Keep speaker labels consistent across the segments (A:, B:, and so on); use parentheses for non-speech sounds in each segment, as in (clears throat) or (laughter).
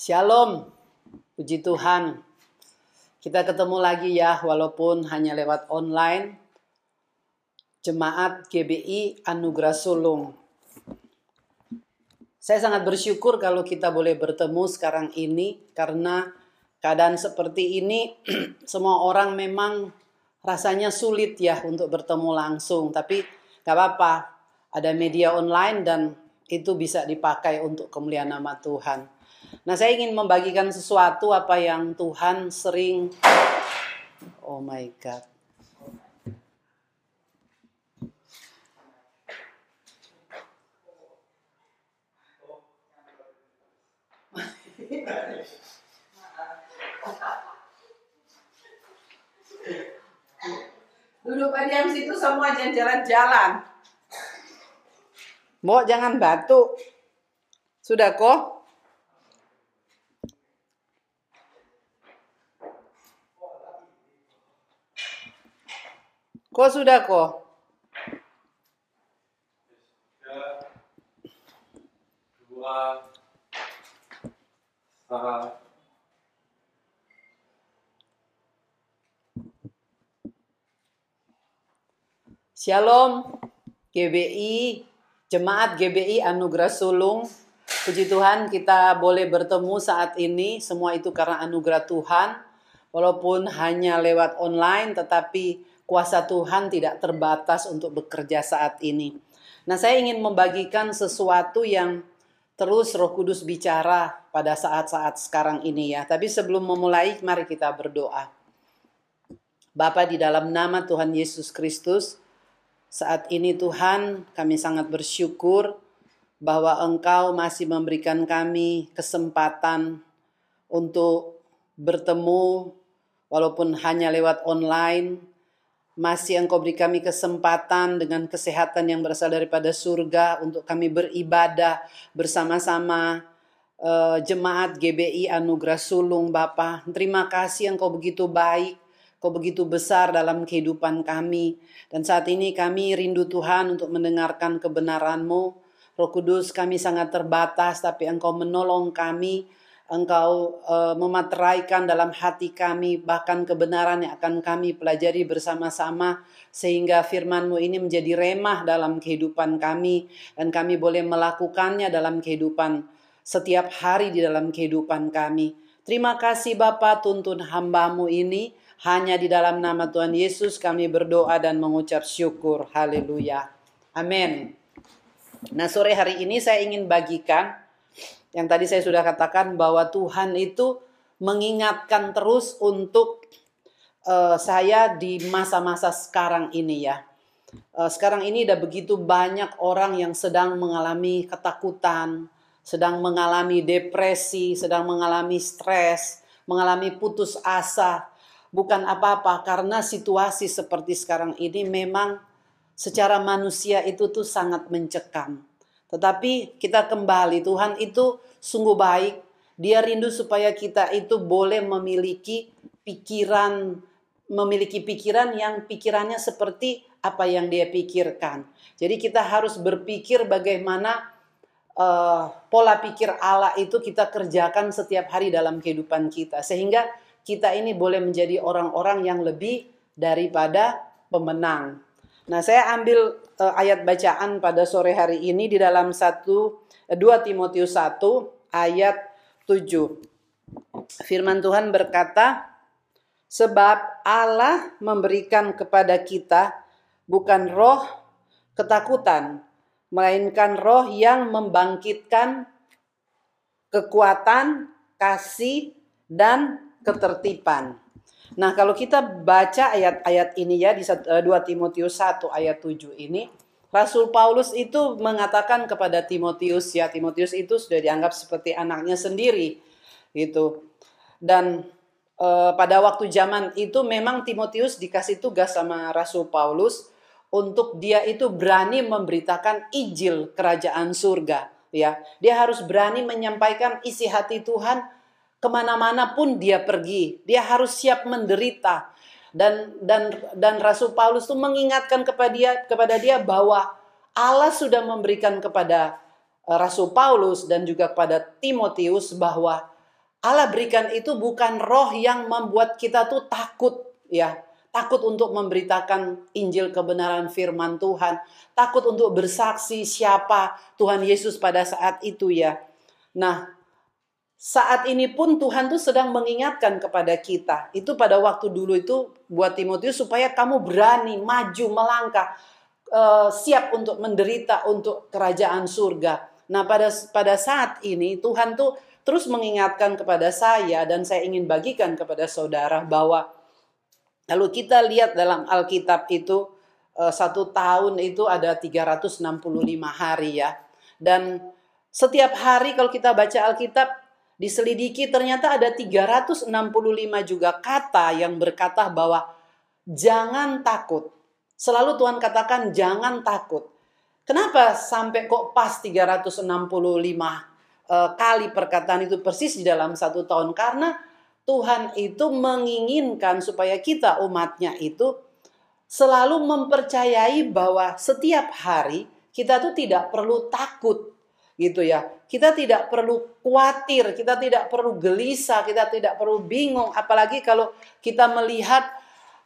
A: Shalom, puji Tuhan. Kita ketemu lagi ya, walaupun hanya lewat online. Jemaat GBI Anugerah Sulung. Saya sangat bersyukur kalau kita boleh bertemu sekarang ini, karena keadaan seperti ini, (clears throat) semua orang memang rasanya sulit ya untuk bertemu langsung. Tapi gak apa-apa, ada media online dan itu bisa dipakai untuk kemuliaan nama Tuhan. Nah, saya ingin membagikan sesuatu apa yang Tuhan sering Oh my god. Duduk diam situ semua jangan jalan-jalan. Mau jangan batuk. Sudah kok? Kok sudah kok?
B: dua,
A: Shalom GBI, Jemaat GBI Anugerah Sulung. Puji Tuhan kita boleh bertemu saat ini, semua itu karena anugerah Tuhan. Walaupun hanya lewat online tetapi kuasa Tuhan tidak terbatas untuk bekerja saat ini. Nah, saya ingin membagikan sesuatu yang terus Roh Kudus bicara pada saat-saat sekarang ini ya. Tapi sebelum memulai, mari kita berdoa. Bapa di dalam nama Tuhan Yesus Kristus, saat ini Tuhan kami sangat bersyukur bahwa Engkau masih memberikan kami kesempatan untuk bertemu walaupun hanya lewat online masih engkau beri kami kesempatan dengan kesehatan yang berasal daripada surga untuk kami beribadah bersama-sama uh, jemaat GBI Anugerah Sulung Bapa. Terima kasih engkau begitu baik, kau begitu besar dalam kehidupan kami. Dan saat ini kami rindu Tuhan untuk mendengarkan kebenaran-Mu. Roh Kudus kami sangat terbatas tapi engkau menolong kami Engkau uh, memateraikan dalam hati kami bahkan kebenaran yang akan kami pelajari bersama-sama sehingga firman-Mu ini menjadi remah dalam kehidupan kami dan kami boleh melakukannya dalam kehidupan setiap hari di dalam kehidupan kami. Terima kasih Bapa tuntun hambamu ini hanya di dalam nama Tuhan Yesus kami berdoa dan mengucap syukur. Haleluya. Amin. Nah sore hari ini saya ingin bagikan yang tadi saya sudah katakan bahwa Tuhan itu mengingatkan terus untuk uh, saya di masa-masa sekarang ini ya. Uh, sekarang ini ada begitu banyak orang yang sedang mengalami ketakutan, sedang mengalami depresi, sedang mengalami stres, mengalami putus asa. Bukan apa-apa karena situasi seperti sekarang ini memang secara manusia itu tuh sangat mencekam. Tetapi kita kembali, Tuhan itu sungguh baik. Dia rindu supaya kita itu boleh memiliki pikiran, memiliki pikiran yang pikirannya seperti apa yang dia pikirkan. Jadi kita harus berpikir bagaimana uh, pola pikir Allah itu kita kerjakan setiap hari dalam kehidupan kita. Sehingga kita ini boleh menjadi orang-orang yang lebih daripada pemenang. Nah, saya ambil ayat bacaan pada sore hari ini di dalam 1 2 Timotius 1 ayat 7. Firman Tuhan berkata, sebab Allah memberikan kepada kita bukan roh ketakutan, melainkan roh yang membangkitkan kekuatan, kasih, dan ketertiban. Nah, kalau kita baca ayat-ayat ini ya di 2 eh, Timotius 1 ayat 7 ini, Rasul Paulus itu mengatakan kepada Timotius ya, Timotius itu sudah dianggap seperti anaknya sendiri gitu. Dan e, pada waktu zaman itu memang Timotius dikasih tugas sama Rasul Paulus untuk dia itu berani memberitakan Injil kerajaan surga ya. Dia harus berani menyampaikan isi hati Tuhan ke mana-mana pun dia pergi. Dia harus siap menderita. Dan dan dan Rasul Paulus itu mengingatkan kepada dia kepada dia bahwa Allah sudah memberikan kepada eh, Rasul Paulus dan juga kepada Timotius bahwa Allah berikan itu bukan roh yang membuat kita tuh takut ya takut untuk memberitakan Injil kebenaran firman Tuhan, takut untuk bersaksi siapa Tuhan Yesus pada saat itu ya. Nah, saat ini pun Tuhan tuh sedang mengingatkan kepada kita. Itu pada waktu dulu itu buat Timotius supaya kamu berani maju melangkah uh, siap untuk menderita untuk kerajaan surga. Nah, pada pada saat ini Tuhan tuh terus mengingatkan kepada saya dan saya ingin bagikan kepada saudara bahwa kalau kita lihat dalam Alkitab itu eh, satu tahun itu ada 365 hari ya. Dan setiap hari kalau kita baca Alkitab diselidiki ternyata ada 365 juga kata yang berkata bahwa jangan takut. Selalu Tuhan katakan jangan takut. Kenapa sampai kok pas 365 uh, kali perkataan itu persis di dalam satu tahun karena Tuhan itu menginginkan supaya kita umatnya itu selalu mempercayai bahwa setiap hari kita tuh tidak perlu takut gitu ya. Kita tidak perlu khawatir, kita tidak perlu gelisah, kita tidak perlu bingung apalagi kalau kita melihat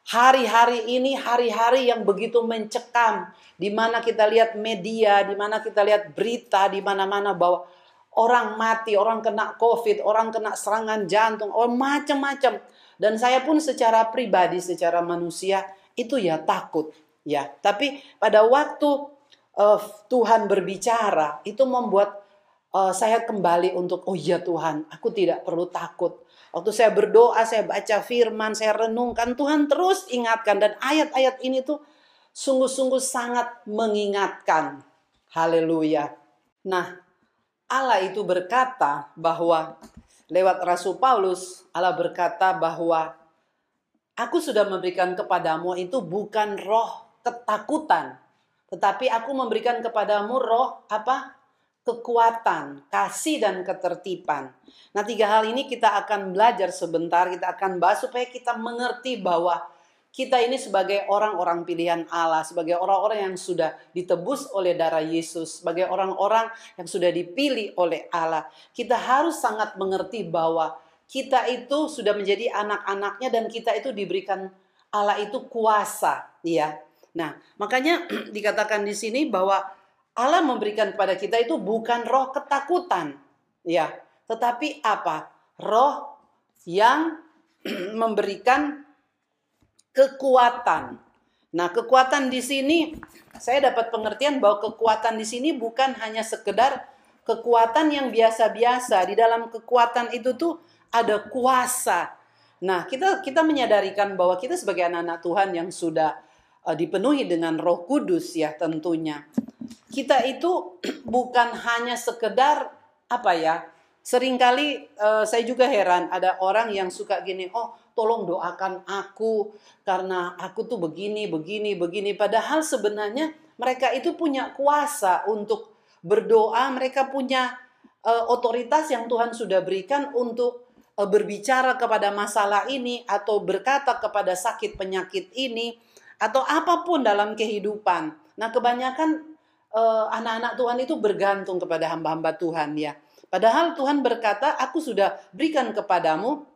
A: hari-hari ini hari-hari yang begitu mencekam di mana kita lihat media, di mana kita lihat berita di mana-mana bahwa Orang mati, orang kena COVID, orang kena serangan jantung, orang macam-macam. Dan saya pun secara pribadi, secara manusia itu ya takut, ya. Tapi pada waktu uh, Tuhan berbicara, itu membuat uh, saya kembali untuk oh ya Tuhan, aku tidak perlu takut. Waktu saya berdoa, saya baca firman, saya renungkan, Tuhan terus ingatkan dan ayat-ayat ini tuh sungguh-sungguh sangat mengingatkan. Haleluya. Nah, Allah itu berkata bahwa lewat Rasul Paulus, Allah berkata bahwa aku sudah memberikan kepadamu itu bukan roh ketakutan, tetapi aku memberikan kepadamu roh apa? kekuatan, kasih dan ketertiban. Nah, tiga hal ini kita akan belajar sebentar, kita akan bahas supaya kita mengerti bahwa kita ini sebagai orang-orang pilihan Allah, sebagai orang-orang yang sudah ditebus oleh darah Yesus, sebagai orang-orang yang sudah dipilih oleh Allah, kita harus sangat mengerti bahwa kita itu sudah menjadi anak-anaknya dan kita itu diberikan Allah itu kuasa, ya. Nah, makanya (clears throat) dikatakan di sini bahwa Allah memberikan kepada kita itu bukan roh ketakutan, ya, tetapi apa? Roh yang (clears throat) memberikan kekuatan. Nah, kekuatan di sini saya dapat pengertian bahwa kekuatan di sini bukan hanya sekedar kekuatan yang biasa-biasa. Di dalam kekuatan itu tuh ada kuasa. Nah, kita kita menyadarikan bahwa kita sebagai anak-anak Tuhan yang sudah dipenuhi dengan Roh Kudus ya tentunya. Kita itu (clears throat) bukan hanya sekedar apa ya? Seringkali uh, saya juga heran ada orang yang suka gini, "Oh, tolong doakan aku karena aku tuh begini, begini, begini. Padahal sebenarnya mereka itu punya kuasa untuk berdoa, mereka punya uh, otoritas yang Tuhan sudah berikan untuk berbicara kepada masalah ini atau berkata kepada sakit penyakit ini atau apa pun dalam kehidupan. Nah, kebanyakan uh, anak-anak Tuhan itu bergantung kepada hamba-hamba Tuhan ya. Padahal Tuhan berkata, "Aku sudah berikan kepadamu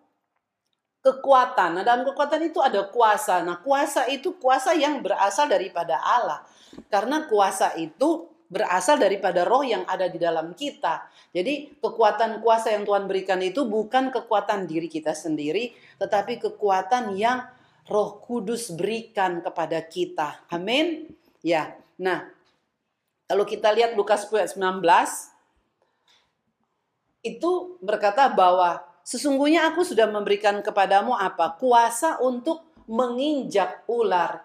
A: kekuatan. Nah, dalam kekuatan itu ada kuasa. Nah, kuasa itu kuasa yang berasal daripada Allah. Karena kuasa itu berasal daripada roh yang ada di dalam kita. Jadi, kekuatan kuasa yang Tuhan berikan itu bukan kekuatan diri kita sendiri, tetapi kekuatan yang Roh Kudus berikan kepada kita. Amin. Ya. Nah, kalau kita lihat Lukas 19 itu berkata bahwa Sesungguhnya aku sudah memberikan kepadamu apa? Kuasa untuk menginjak ular.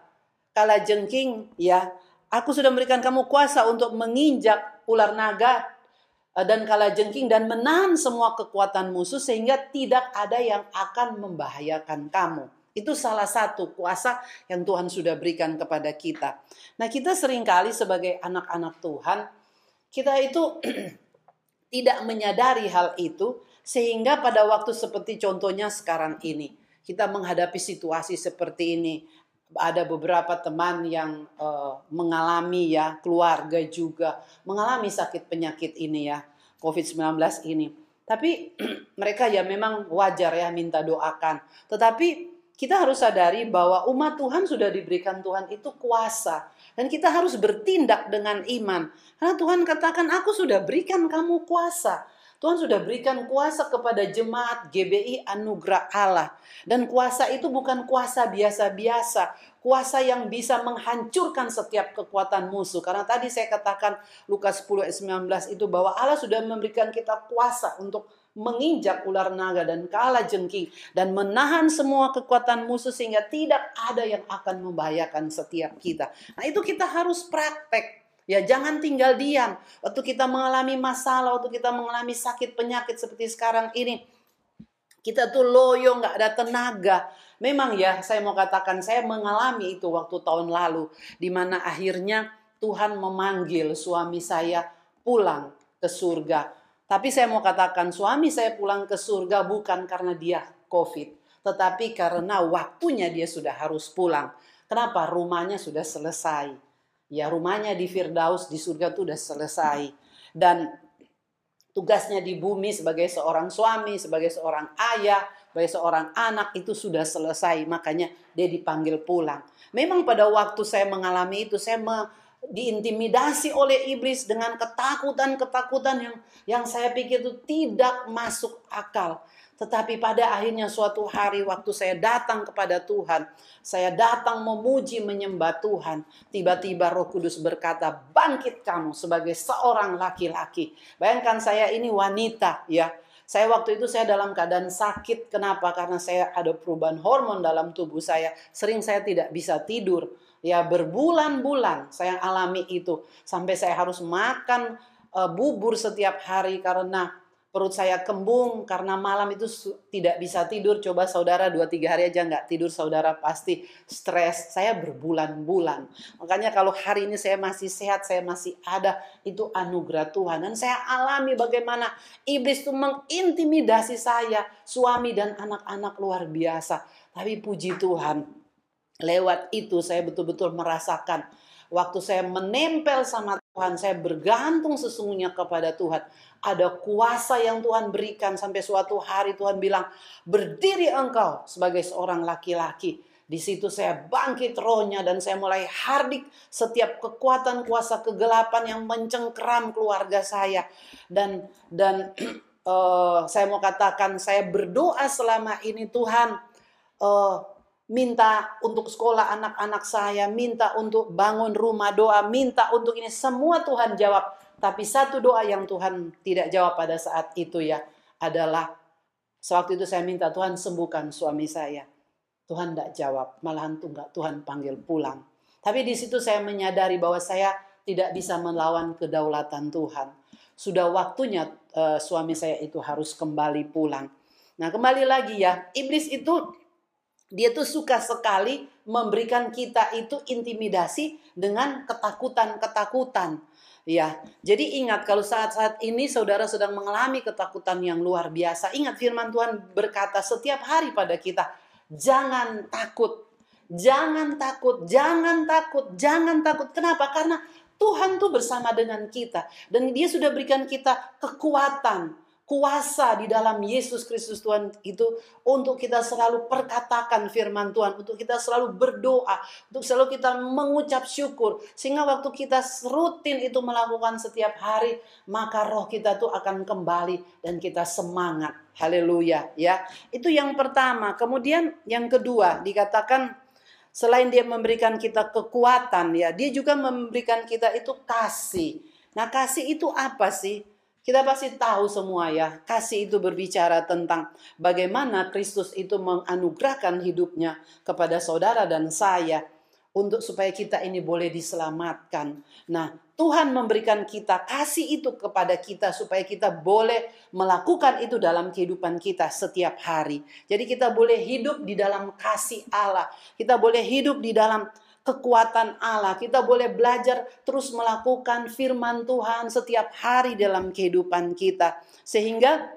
A: Kala jengking, ya. Aku sudah memberikan kamu kuasa untuk menginjak ular naga eh, dan kala jengking dan menahan semua kekuatan musuh sehingga tidak ada yang akan membahayakan kamu. Itu salah satu kuasa yang Tuhan sudah berikan kepada kita. Nah, kita sering kali sebagai anak-anak Tuhan, kita itu (clears throat) tidak menyadari hal itu sehingga pada waktu seperti contohnya sekarang ini, kita menghadapi situasi seperti ini. Ada beberapa teman yang uh, mengalami ya, keluarga juga mengalami sakit penyakit ini ya, COVID-19 ini. Tapi (clears throat) mereka ya memang wajar ya minta doakan. Tetapi kita harus sadari bahwa umat Tuhan sudah diberikan Tuhan itu kuasa. Dan kita harus bertindak dengan iman. Karena Tuhan katakan, aku sudah berikan kamu kuasa. Tuhan sudah berikan kuasa kepada jemaat GBI Anugerah Allah. Dan kuasa itu bukan kuasa biasa-biasa. Kuasa yang bisa menghancurkan setiap kekuatan musuh. Karena tadi saya katakan Lukas 10 ayat 19 itu bahwa Allah sudah memberikan kita kuasa untuk menginjak ular naga dan kala jengking dan menahan semua kekuatan musuh sehingga tidak ada yang akan membahayakan setiap kita. Nah, itu kita harus praktek. Ya jangan tinggal diam. Waktu kita mengalami masalah, waktu kita mengalami sakit penyakit seperti sekarang ini, kita tuh loyo, nggak ada tenaga. Memang ya, saya mau katakan saya mengalami itu waktu tahun lalu, di mana akhirnya Tuhan memanggil suami saya pulang ke surga. Tapi saya mau katakan suami saya pulang ke surga bukan karena dia COVID, tetapi karena waktunya dia sudah harus pulang. Kenapa? Rumahnya sudah selesai Ya rumahnya di Firdaus di surga itu udah selesai. Dan tugasnya di bumi sebagai seorang suami, sebagai seorang ayah, sebagai seorang anak itu sudah selesai. Makanya dia dipanggil pulang. Memang pada waktu saya mengalami itu saya diintimidasi oleh iblis dengan ketakutan-ketakutan yang yang saya pikir itu tidak masuk akal. Tetapi pada akhirnya suatu hari waktu saya datang kepada Tuhan, saya datang memuji menyembah Tuhan, tiba-tiba Roh Kudus berkata, "Bangkit kamu sebagai seorang laki-laki." Bayangkan saya ini wanita ya. Saya waktu itu saya dalam keadaan sakit. Kenapa? Karena saya ada perubahan hormon dalam tubuh saya. Sering saya tidak bisa tidur. Ya berbulan-bulan saya alami itu sampai saya harus makan uh, bubur setiap hari karena perut saya kembung karena malam itu tidak bisa tidur. Coba saudara dua tiga hari aja nggak tidur, saudara pasti stres. Saya berbulan-bulan. Makanya kalau hari ini saya masih sehat, saya masih ada, itu anugerah Tuhan. Dan saya alami bagaimana iblis itu mengintimidasi saya, suami dan anak-anak luar biasa. Tapi puji Tuhan, lewat itu saya betul-betul merasakan waktu saya menempel sama Tuhan, saya bergantung sesungguhnya kepada Tuhan ada kuasa yang Tuhan berikan sampai suatu hari Tuhan bilang, berdiri engkau sebagai seorang laki-laki. Di situ saya bangkit rohnya dan saya mulai hardik setiap kekuatan kuasa kegelapan yang mencengkeram keluarga saya. Dan dan uh, (clears throat) saya mau katakan saya berdoa selama ini Tuhan uh, minta untuk sekolah anak-anak saya, minta untuk bangun rumah doa, minta untuk ini semua Tuhan jawab. Tapi satu doa yang Tuhan tidak jawab pada saat itu ya adalah sewaktu itu saya minta Tuhan sembuhkan suami saya. Tuhan tidak jawab, malahan tunggak Tuhan panggil pulang. Tapi di situ saya menyadari bahwa saya tidak bisa melawan kedaulatan Tuhan. Sudah waktunya uh, suami saya itu harus kembali pulang. Nah kembali lagi ya, iblis itu dia tuh suka sekali memberikan kita itu intimidasi dengan ketakutan-ketakutan. Ya, jadi ingat kalau saat-saat ini saudara sedang mengalami ketakutan yang luar biasa, ingat firman Tuhan berkata setiap hari pada kita, jangan takut, jangan takut, jangan takut, jangan takut. Kenapa? Karena Tuhan tuh bersama dengan kita dan Dia sudah berikan kita kekuatan, kuasa di dalam Yesus Kristus Tuhan itu untuk kita selalu perkatakan firman Tuhan, untuk kita selalu berdoa, untuk selalu kita mengucap syukur. Sehingga waktu kita rutin itu melakukan setiap hari, maka roh kita tuh akan kembali dan kita semangat. Haleluya ya. Itu yang pertama. Kemudian yang kedua dikatakan selain dia memberikan kita kekuatan ya, dia juga memberikan kita itu kasih. Nah, kasih itu apa sih? Kita pasti tahu semua ya, kasih itu berbicara tentang bagaimana Kristus itu menganugerahkan hidupnya kepada saudara dan saya untuk supaya kita ini boleh diselamatkan. Nah, Tuhan memberikan kita kasih itu kepada kita supaya kita boleh melakukan itu dalam kehidupan kita setiap hari. Jadi kita boleh hidup di dalam kasih Allah. Kita boleh hidup di dalam kekuatan Allah. Kita boleh belajar terus melakukan firman Tuhan setiap hari dalam kehidupan kita. Sehingga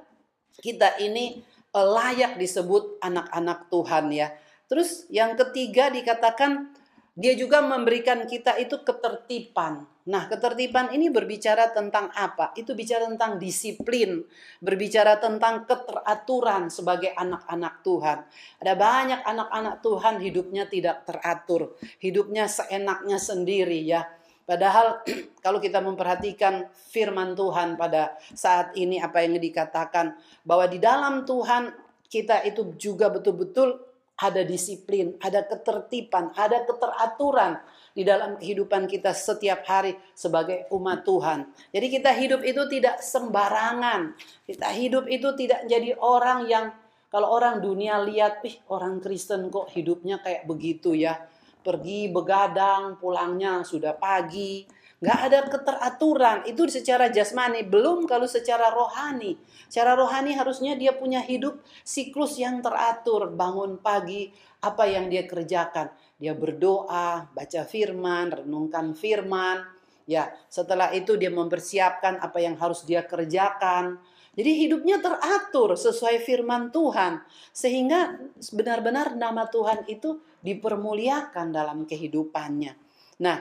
A: kita ini eh, layak disebut anak-anak Tuhan ya. Terus yang ketiga dikatakan dia juga memberikan kita itu ketertiban. Nah, ketertiban ini berbicara tentang apa? Itu bicara tentang disiplin, berbicara tentang keteraturan sebagai anak-anak Tuhan. Ada banyak anak-anak Tuhan hidupnya tidak teratur, hidupnya seenaknya sendiri ya. Padahal (clears throat) kalau kita memperhatikan firman Tuhan pada saat ini apa yang dikatakan bahwa di dalam Tuhan kita itu juga betul-betul ada disiplin, ada ketertiban, ada keteraturan di dalam kehidupan kita setiap hari sebagai umat Tuhan. Jadi kita hidup itu tidak sembarangan. Kita hidup itu tidak jadi orang yang kalau orang dunia lihat, ih orang Kristen kok hidupnya kayak begitu ya. Pergi begadang, pulangnya sudah pagi, Nggak ada keteraturan. Itu secara jasmani. Belum kalau secara rohani. Secara rohani harusnya dia punya hidup siklus yang teratur. Bangun pagi, apa yang dia kerjakan. Dia berdoa, baca firman, renungkan firman. Ya, setelah itu dia mempersiapkan apa yang harus dia kerjakan. Jadi hidupnya teratur sesuai firman Tuhan. Sehingga benar-benar nama Tuhan itu dipermuliakan dalam kehidupannya. Nah,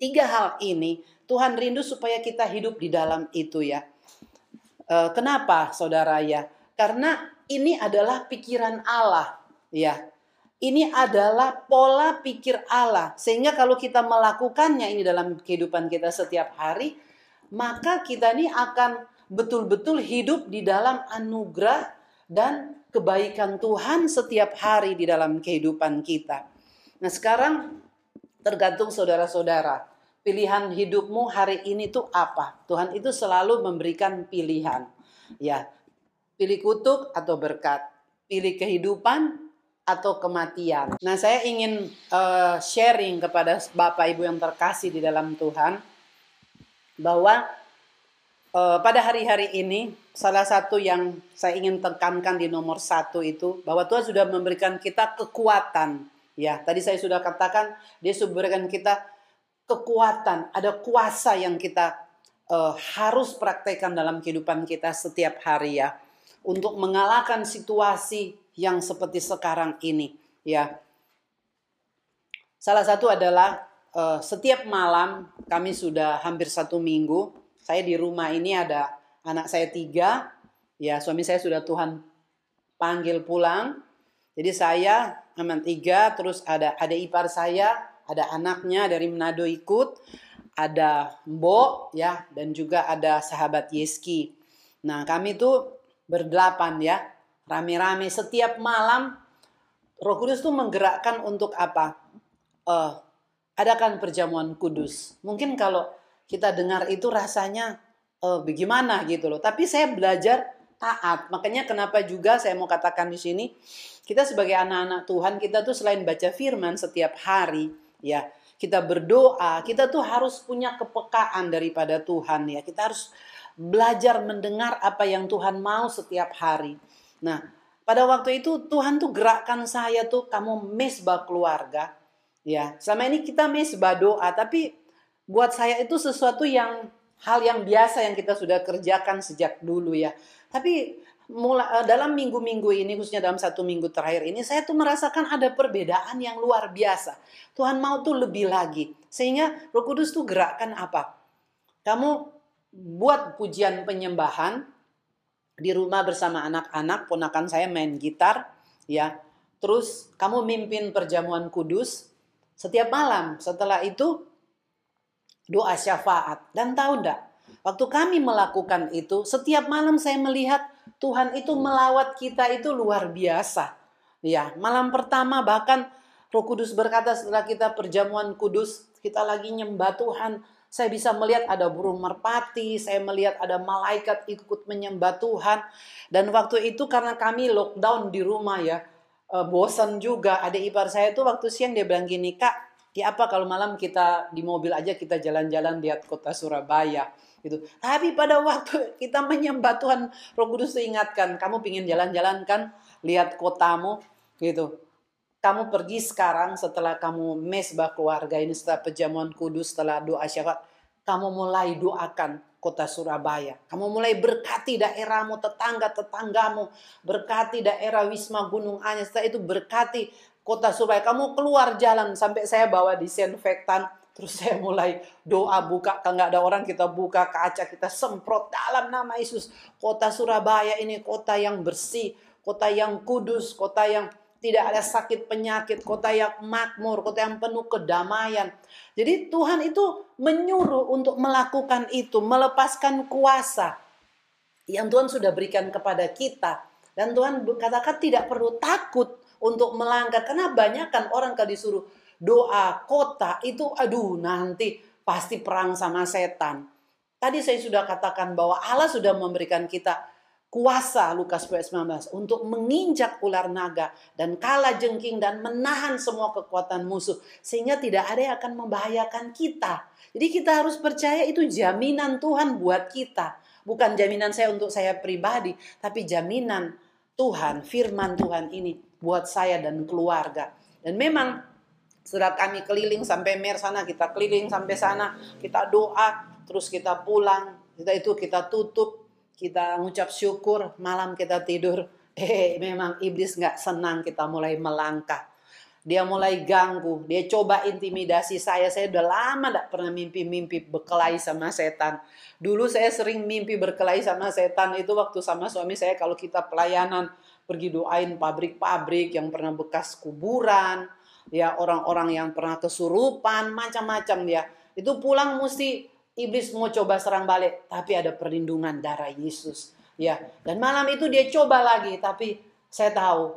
A: Tiga hal ini Tuhan rindu supaya kita hidup di dalam itu ya. E, kenapa saudara ya? Karena ini adalah pikiran Allah ya. Ini adalah pola pikir Allah. Sehingga kalau kita melakukannya ini dalam kehidupan kita setiap hari, maka kita ini akan betul-betul hidup di dalam anugerah dan kebaikan Tuhan setiap hari di dalam kehidupan kita. Nah, sekarang tergantung saudara-saudara pilihan hidupmu hari ini tuh apa? Tuhan itu selalu memberikan pilihan. Ya, pilih kutuk atau berkat, pilih kehidupan atau kematian. Nah, saya ingin uh, sharing kepada Bapak Ibu yang terkasih di dalam Tuhan bahwa uh, pada hari-hari ini salah satu yang saya ingin tekankan di nomor satu itu bahwa Tuhan sudah memberikan kita kekuatan. Ya, tadi saya sudah katakan dia sudah memberikan kita kekuatan, ada kuasa yang kita uh, harus praktekkan dalam kehidupan kita setiap hari ya untuk mengalahkan situasi yang seperti sekarang ini ya. Salah satu adalah uh, setiap malam kami sudah hampir satu minggu saya di rumah ini ada anak saya tiga ya suami saya sudah Tuhan panggil pulang jadi saya aman tiga terus ada ada ipar saya ada anaknya dari Manado ikut, ada Mbok ya dan juga ada sahabat Yeski. Nah, kami tuh berdelapan ya, rame-rame setiap malam Roh Kudus tuh menggerakkan untuk apa? Uh, adakan perjamuan kudus. Mungkin kalau kita dengar itu rasanya uh, bagaimana gitu loh. Tapi saya belajar taat. Makanya kenapa juga saya mau katakan di sini, kita sebagai anak-anak Tuhan, kita tuh selain baca firman setiap hari, ya kita berdoa kita tuh harus punya kepekaan daripada Tuhan ya. Kita harus belajar mendengar apa yang Tuhan mau setiap hari. Nah pada waktu itu Tuhan tuh gerakkan saya tuh kamu mesbah keluarga. Ya sama ini kita mesbah doa tapi buat saya itu sesuatu yang hal yang biasa yang kita sudah kerjakan sejak dulu ya. Tapi mulai eh, dalam minggu-minggu ini khususnya dalam satu minggu terakhir ini saya tuh merasakan ada perbedaan yang luar biasa. Tuhan mau tuh lebih lagi. Sehingga Roh Kudus tuh gerakan apa? Kamu buat pujian penyembahan di rumah bersama anak-anak, ponakan saya main gitar, ya. Terus kamu mimpin perjamuan kudus setiap malam. Setelah itu doa syafaat. Dan tahu enggak? Waktu kami melakukan itu, setiap malam saya melihat Tuhan itu melawat kita itu luar biasa. Ya, malam pertama bahkan Roh Kudus berkata setelah kita perjamuan kudus, kita lagi nyembah Tuhan, saya bisa melihat ada burung merpati, saya melihat ada malaikat ikut menyembah Tuhan. Dan waktu itu karena kami lockdown di rumah ya, eh, bosan juga. Ada ipar saya itu waktu siang dia bilang gini, Kak, ya apa kalau malam kita di mobil aja kita jalan-jalan lihat kota Surabaya gitu. Tapi pada waktu kita menyembah Tuhan, Roh Kudus ingatkan, kamu pingin jalan-jalan kan, lihat kotamu gitu. Kamu pergi sekarang setelah kamu mesbah keluarga ini setelah perjamuan kudus setelah doa syafaat, kamu mulai doakan kota Surabaya. Kamu mulai berkati daerahmu, tetangga-tetanggamu, berkati daerah Wisma Gunung Anyar, setelah itu berkati kota supaya kamu keluar jalan sampai saya bawa disinfektan terus saya mulai doa buka kalau nggak ada orang kita buka kaca kita semprot dalam nama Yesus kota Surabaya ini kota yang bersih kota yang kudus kota yang tidak ada sakit penyakit, kota yang makmur, kota yang penuh kedamaian. Jadi Tuhan itu menyuruh untuk melakukan itu, melepaskan kuasa yang Tuhan sudah berikan kepada kita. Dan Tuhan katakan tidak perlu takut untuk melanggar karena banyak kan orang kalau disuruh doa kota itu aduh nanti pasti perang sama setan. Tadi saya sudah katakan bahwa Allah sudah memberikan kita kuasa Lukas 19 untuk menginjak ular naga dan kala jengking dan menahan semua kekuatan musuh sehingga tidak ada yang akan membahayakan kita. Jadi kita harus percaya itu jaminan Tuhan buat kita. Bukan jaminan saya untuk saya pribadi, tapi jaminan Tuhan, firman Tuhan ini buat saya dan keluarga. Dan memang setelah kami keliling sampai Mer sana, kita keliling sampai sana, kita doa, terus kita pulang, itu kita tutup kita ngucap syukur, malam kita tidur. (laughs) Eh, memang iblis nggak senang kita mulai melangkah. Dia mulai ganggu, dia coba intimidasi saya. Saya udah lama gak pernah mimpi-mimpi berkelahi sama setan. Dulu saya sering mimpi berkelahi sama setan itu waktu sama suami saya kalau kita pelayanan pergi doain pabrik-pabrik yang pernah bekas kuburan, ya orang-orang yang pernah kesurupan, macam-macam dia. Itu pulang mesti iblis mau coba serang balik, tapi ada perlindungan darah Yesus. Ya, dan malam itu dia coba lagi, tapi saya tahu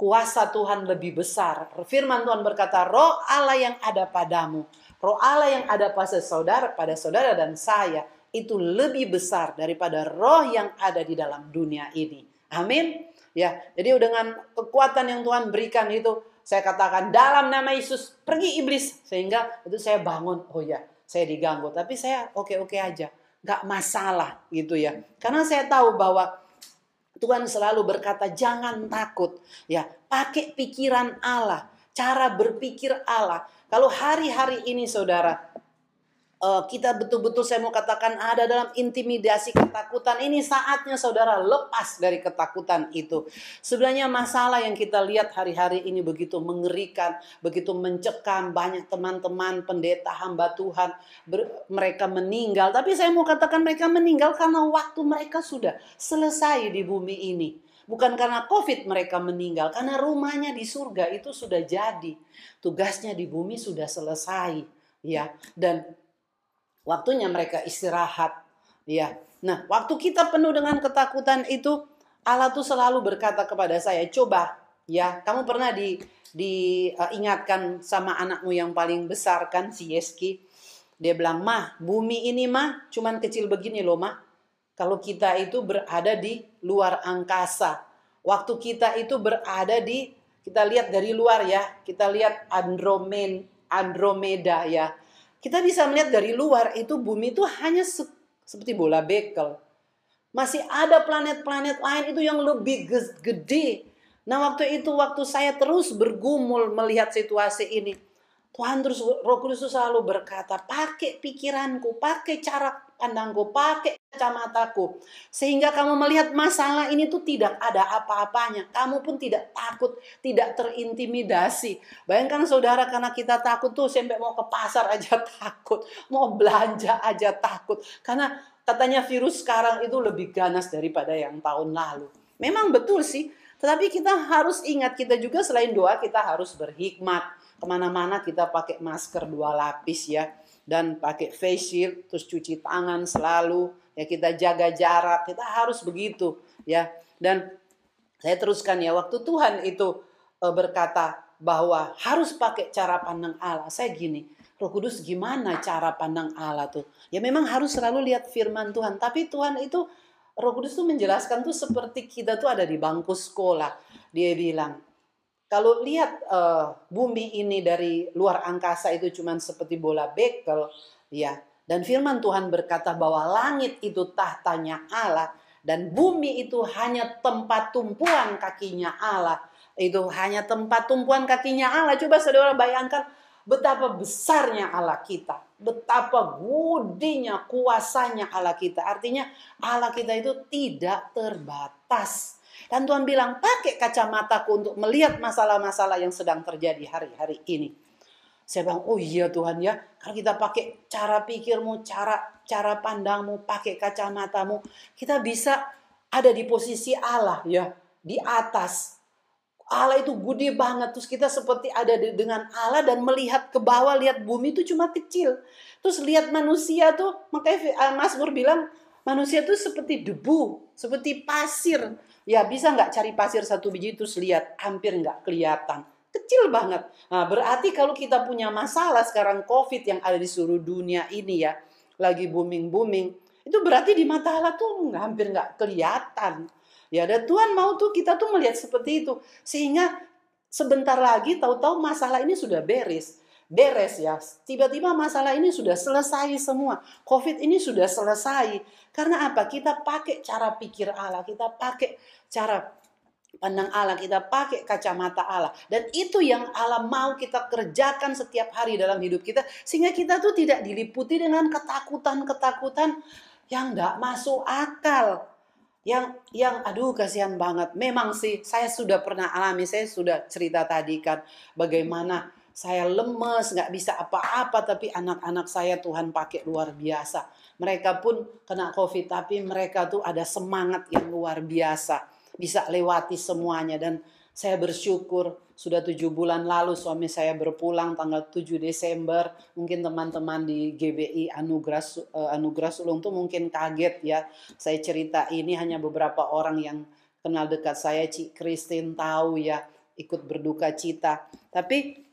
A: kuasa Tuhan lebih besar. Firman Tuhan berkata, "Roh Allah yang ada padamu, roh Allah yang ada pada saudara, pada saudara dan saya itu lebih besar daripada roh yang ada di dalam dunia ini." Amin. Ya, jadi dengan kekuatan yang Tuhan berikan itu saya katakan dalam nama Yesus pergi iblis sehingga itu saya bangun. Oh ya, saya diganggu, tapi saya oke-oke aja, nggak masalah gitu ya. Karena saya tahu bahwa Tuhan selalu berkata jangan takut, ya pakai pikiran Allah, cara berpikir Allah. Kalau hari-hari ini saudara uh, kita betul-betul saya mau katakan ada dalam intimidasi ketakutan ini saatnya saudara lepas dari ketakutan itu. Sebenarnya masalah yang kita lihat hari-hari ini begitu mengerikan, begitu mencekam banyak teman-teman pendeta hamba Tuhan mereka meninggal. Tapi saya mau katakan mereka meninggal karena waktu mereka sudah selesai di bumi ini. Bukan karena COVID mereka meninggal, karena rumahnya di surga itu sudah jadi. Tugasnya di bumi sudah selesai, ya. Dan Waktunya mereka istirahat. Ya. Nah, waktu kita penuh dengan ketakutan itu Allah tuh selalu berkata kepada saya, "Coba ya, kamu pernah di diingatkan uh, sama anakmu yang paling besar kan si Yeski. Dia bilang, "Mah, bumi ini mah cuman kecil begini loh, Mah. Kalau kita itu berada di luar angkasa. Waktu kita itu berada di kita lihat dari luar ya, kita lihat Andromen, Andromeda ya. Kita bisa melihat dari luar itu bumi itu hanya se seperti bola bekel. Masih ada planet-planet lain itu yang lebih gede. Nah waktu itu waktu saya terus bergumul melihat situasi ini. Tuhan terus Roh Kudus selalu berkata, pakai pikiranku, pakai cara pandangku, pakai kacamataku. Sehingga kamu melihat masalah ini tuh tidak ada apa-apanya. Kamu pun tidak takut, tidak terintimidasi. Bayangkan saudara karena kita takut tuh sampai mau ke pasar aja (laughs) takut. Mau belanja aja takut. Karena katanya virus sekarang itu lebih ganas daripada yang tahun lalu. Memang betul sih. Tetapi kita harus ingat kita juga selain doa kita harus berhikmat ke mana-mana kita pakai masker dua lapis ya. Dan pakai face shield terus cuci tangan selalu. Ya kita jaga jarak kita harus begitu ya. Dan saya teruskan ya waktu Tuhan itu e, berkata bahwa harus pakai cara pandang Allah. Saya gini Roh Kudus gimana cara pandang Allah tuh? Ya memang harus selalu lihat firman Tuhan. Tapi Tuhan itu Roh Kudus tuh menjelaskan tuh seperti kita tuh ada di bangku sekolah. Dia bilang kalau lihat uh, bumi ini dari luar angkasa itu cuma seperti bola bekel, ya. Dan firman Tuhan berkata bahwa langit itu tahtanya Allah dan bumi itu hanya tempat tumpuan kakinya Allah. Itu hanya tempat tumpuan kakinya Allah. Coba saudara bayangkan betapa besarnya Allah kita, betapa gudinya kuasanya Allah kita. Artinya Allah kita itu tidak terbatas. Dan Tuhan bilang, pakai kacamataku untuk melihat masalah-masalah yang sedang terjadi hari-hari ini. Saya bilang, oh iya Tuhan ya, kalau kita pakai cara pikirmu, cara cara pandangmu, pakai kacamatamu, kita bisa ada di posisi Allah ya, di atas. Allah itu gede banget, terus kita seperti ada dengan Allah dan melihat ke bawah, lihat bumi itu cuma kecil. Terus lihat manusia tuh, makanya eh, Mas Nur bilang, manusia tuh seperti debu, seperti pasir. Ya bisa nggak cari pasir satu biji terus lihat, hampir nggak kelihatan. Kecil banget. Nah, berarti kalau kita punya masalah sekarang COVID yang ada di seluruh dunia ini ya, lagi booming-booming, itu berarti di mata Allah tuh hampir nggak kelihatan. Ya, dan Tuhan mau tuh kita tuh melihat seperti itu. Sehingga sebentar lagi tahu-tahu masalah ini sudah beres. Beres ya. Tiba-tiba masalah ini sudah selesai semua. Covid ini sudah selesai. Karena apa? Kita pakai cara pikir Allah. Kita pakai cara pandang Allah, kita pakai kacamata Allah. Dan itu yang Allah mau kita kerjakan setiap hari dalam hidup kita. Sehingga kita tuh tidak diliputi dengan ketakutan-ketakutan yang nggak masuk akal yang yang aduh kasihan banget memang sih saya sudah pernah alami saya sudah cerita tadi kan bagaimana saya lemes nggak bisa apa-apa tapi anak-anak saya Tuhan pakai luar biasa mereka pun kena covid tapi mereka tuh ada semangat yang luar biasa bisa lewati semuanya dan saya bersyukur sudah tujuh bulan lalu suami saya berpulang tanggal 7 Desember. Mungkin teman-teman di GBI Anugerah uh, Anugerah Sulung tuh mungkin kaget ya. Saya cerita ini hanya beberapa orang yang kenal dekat saya, Cik Christine tahu ya ikut berduka cita. Tapi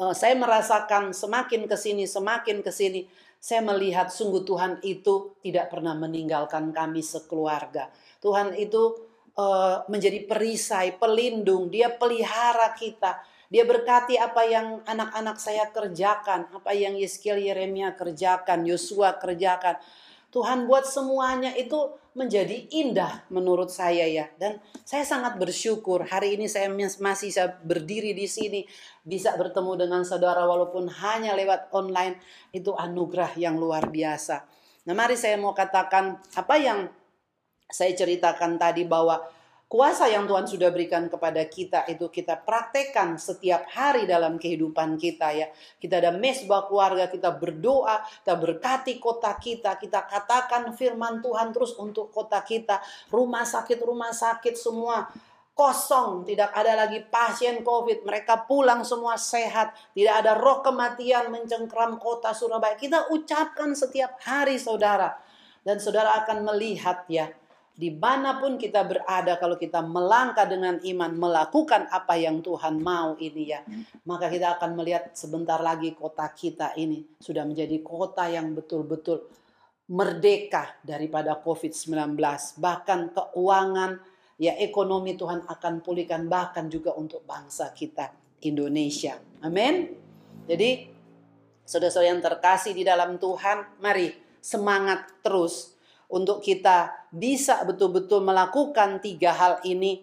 A: uh, saya merasakan semakin ke sini, semakin ke sini, saya melihat sungguh Tuhan itu tidak pernah meninggalkan kami sekeluarga. Tuhan itu Eh, menjadi perisai, pelindung, dia pelihara kita. Dia berkati apa yang anak-anak saya kerjakan, apa yang Yeskiel Yeremia kerjakan, Yosua kerjakan. Tuhan buat semuanya itu menjadi indah menurut saya ya. Dan saya sangat bersyukur hari ini saya masih bisa berdiri di sini, bisa bertemu dengan saudara walaupun hanya lewat online, itu anugerah yang luar biasa. Nah mari saya mau katakan apa yang saya ceritakan tadi bahwa kuasa yang Tuhan sudah berikan kepada kita itu kita praktekkan setiap hari dalam kehidupan kita ya. Kita ada mesbah keluarga, kita berdoa, kita berkati kota kita, kita katakan firman Tuhan terus untuk kota kita. Rumah sakit-rumah sakit semua kosong, tidak ada lagi pasien COVID, mereka pulang semua sehat, tidak ada roh kematian mencengkram kota Surabaya. Kita ucapkan setiap hari saudara. Dan saudara akan melihat ya, di mana pun kita berada kalau kita melangkah dengan iman melakukan apa yang Tuhan mau ini ya maka kita akan melihat sebentar lagi kota kita ini sudah menjadi kota yang betul-betul merdeka daripada COVID-19 bahkan keuangan ya ekonomi Tuhan akan pulihkan bahkan juga untuk bangsa kita Indonesia. Amin. Jadi saudara-saudara yang terkasih di dalam Tuhan mari semangat terus untuk kita bisa betul-betul melakukan tiga hal ini,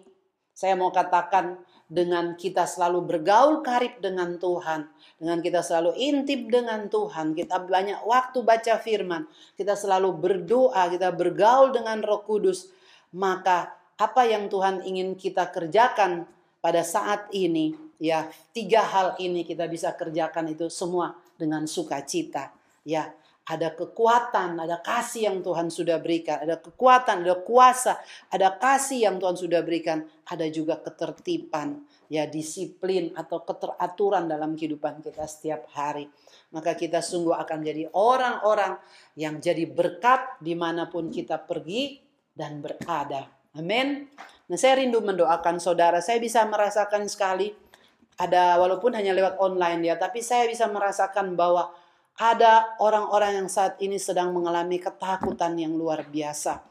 A: saya mau katakan dengan kita selalu bergaul karib dengan Tuhan, dengan kita selalu intip dengan Tuhan, kita banyak waktu baca firman, kita selalu berdoa, kita bergaul dengan Roh Kudus, maka apa yang Tuhan ingin kita kerjakan pada saat ini, ya tiga hal ini kita bisa kerjakan itu semua dengan sukacita, ya ada kekuatan, ada kasih yang Tuhan sudah berikan, ada kekuatan, ada kuasa, ada kasih yang Tuhan sudah berikan, ada juga ketertiban, ya disiplin atau keteraturan dalam kehidupan kita setiap hari. Maka kita sungguh akan jadi orang-orang yang jadi berkat di mana pun kita pergi dan berada. Amin. Nah saya rindu mendoakan saudara, saya bisa merasakan sekali, ada walaupun hanya lewat online ya, tapi saya bisa merasakan bahwa ada orang-orang yang saat ini sedang mengalami ketakutan yang luar biasa.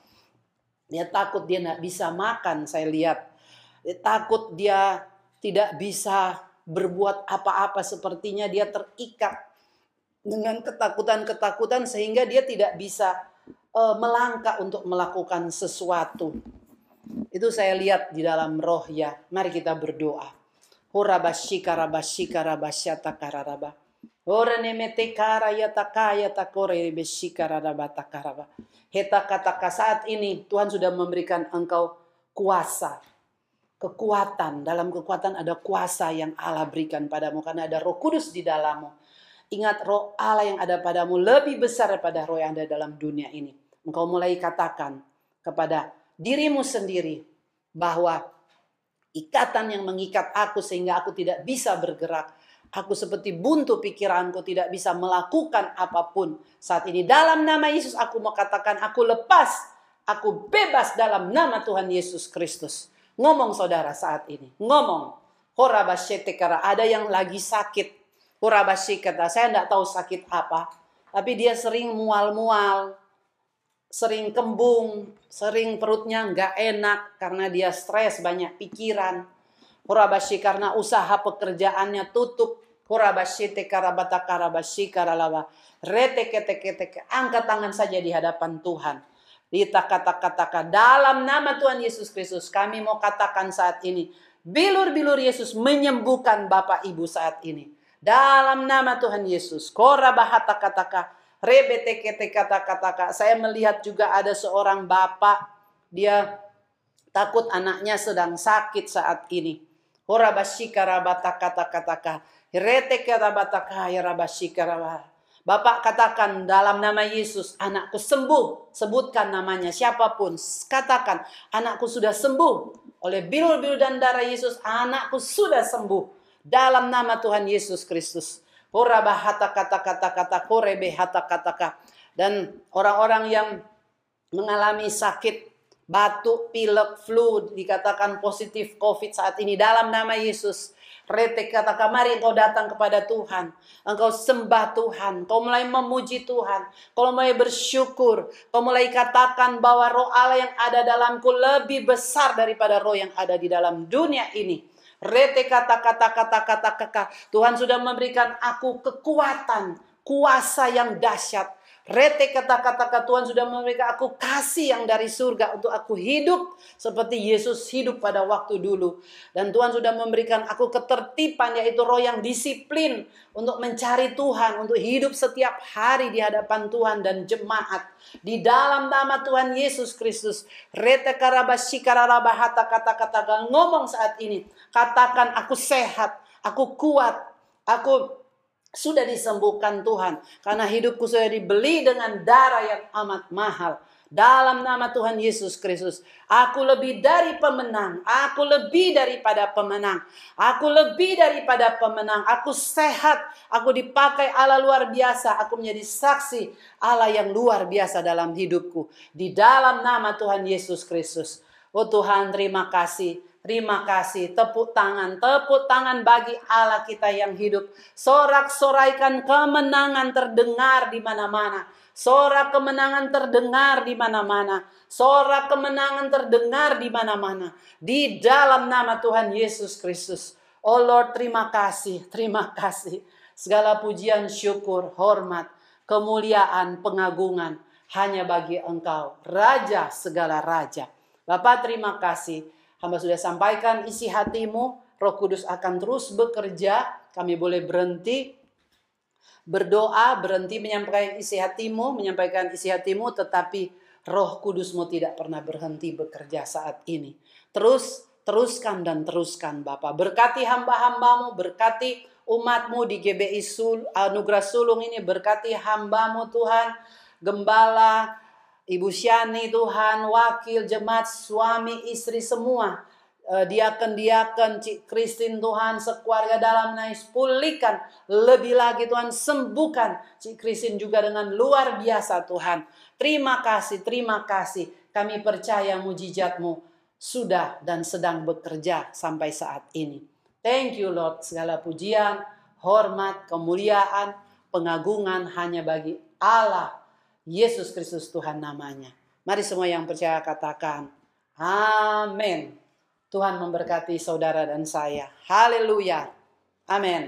A: Dia takut dia tidak bisa makan, saya lihat. Dia takut dia tidak bisa berbuat apa-apa sepertinya dia terikat dengan ketakutan-ketakutan sehingga dia tidak bisa uh, melangkah untuk melakukan sesuatu. Itu saya lihat di dalam roh ya. Mari kita berdoa. Hurabashika rabashika rabasyata kararabah. Ora mete kara ya takaya takore beshikara batakaraba. Heta kata saat ini Tuhan sudah memberikan engkau kuasa, kekuatan. Dalam kekuatan ada kuasa yang Allah berikan padamu karena ada Roh Kudus di dalammu. Ingat roh Allah yang ada padamu lebih besar daripada roh yang ada dalam dunia ini. Engkau mulai katakan kepada dirimu sendiri bahwa ikatan yang mengikat aku sehingga aku tidak bisa bergerak. Aku seperti buntu pikiranku tidak bisa melakukan apa pun saat ini. Dalam nama Yesus aku mau katakan aku lepas, aku bebas dalam nama Tuhan Yesus Kristus. Ngomong saudara saat ini, ngomong. Horabasyete karena ada yang lagi sakit. Horabasyete saya tidak tahu sakit apa. Tapi dia sering mual-mual, sering kembung, sering perutnya nggak enak karena dia stres, banyak pikiran. Hurabashi karena usaha pekerjaannya tutup. Hurabashi tekarabata karabashi karalawa. Rete kete kete angkat tangan saja di hadapan Tuhan. Kita kata-katakan dalam nama Tuhan Yesus Kristus kami mau katakan saat ini. Bilur-bilur Yesus menyembuhkan Bapak Ibu saat ini. Dalam nama Tuhan Yesus. Korabahata katakan rebeteke kata-kata saya melihat juga ada seorang bapak dia takut anaknya sedang sakit saat ini horabashikara kata-kata reteke rabataka yarabashikara Bapak katakan dalam nama Yesus, anakku sembuh. Sebutkan namanya siapa pun. Katakan, anakku sudah sembuh. Oleh bilur-bilur dan darah Yesus, anakku sudah sembuh. Dalam nama Tuhan Yesus Kristus. Horabahata kata-kata kata korebe hata kata dan orang-orang yang mengalami sakit batuk, pilek, flu dikatakan positif COVID saat ini dalam nama Yesus. Rete kata mari engkau datang kepada Tuhan. Engkau sembah Tuhan. Kau mulai memuji Tuhan. Kau mulai bersyukur. Kau mulai katakan bahwa roh Allah yang ada dalamku lebih besar daripada roh yang ada di dalam dunia ini. Rete kata-kata kata-kata kata Tuhan sudah memberikan aku kekuatan, kuasa yang dahsyat. Rete kata-kata Tuhan sudah memberikan aku kasih yang dari surga untuk aku hidup seperti Yesus hidup pada waktu dulu. Dan Tuhan sudah memberikan aku ketertiban yaitu roh yang disiplin untuk mencari Tuhan, untuk hidup setiap hari di hadapan Tuhan dan jemaat. Di dalam nama Tuhan Yesus Kristus. Rete karabashikararabahata kata-kata ngomong saat ini. Katakan aku sehat, aku kuat, aku sudah disembuhkan Tuhan karena hidupku sudah dibeli dengan darah yang amat mahal. Dalam nama Tuhan Yesus Kristus, aku lebih dari pemenang. Aku lebih daripada pemenang. Aku lebih daripada pemenang. Aku sehat. Aku dipakai Allah luar biasa. Aku menjadi saksi Allah yang luar biasa dalam hidupku. Di dalam nama Tuhan Yesus Kristus. Oh Tuhan, terima kasih. Terima kasih, tepuk tangan, tepuk tangan bagi Allah kita yang hidup. Sorak-soraikan kemenangan terdengar di mana-mana. Sorak kemenangan terdengar di mana-mana. Sorak kemenangan terdengar di mana-mana. Di dalam nama Tuhan Yesus Kristus. Oh Lord, terima kasih, terima kasih. Segala pujian, syukur, hormat, kemuliaan, pengagungan hanya bagi Engkau, Raja segala raja. Bapak terima kasih. Hamba sudah sampaikan isi hatimu, Roh Kudus akan terus bekerja. Kami boleh berhenti berdoa, berhenti menyampaikan isi hatimu, menyampaikan isi hatimu, tetapi Roh Kudusmu tidak pernah berhenti bekerja saat ini. Terus, teruskan dan teruskan Bapak. Berkati hamba-hambamu, berkati umatmu di GBI Sul, Anugerah Sulung ini, berkati hambamu Tuhan, gembala, Ibu Syani Tuhan, wakil jemaat, suami, istri semua. Eh, diakan-diakan, Cik Kristin Tuhan, sekeluarga dalam nais pulihkan. Lebih lagi Tuhan, sembuhkan Cik Kristin juga dengan luar biasa Tuhan. Terima kasih, terima kasih. Kami percaya mujizatmu sudah dan sedang bekerja sampai saat ini. Thank you Lord, segala pujian, hormat, kemuliaan, pengagungan hanya bagi Allah Yesus Kristus Tuhan namanya. Mari semua yang percaya katakan, Amin. Tuhan memberkati saudara dan saya. Haleluya. Amin.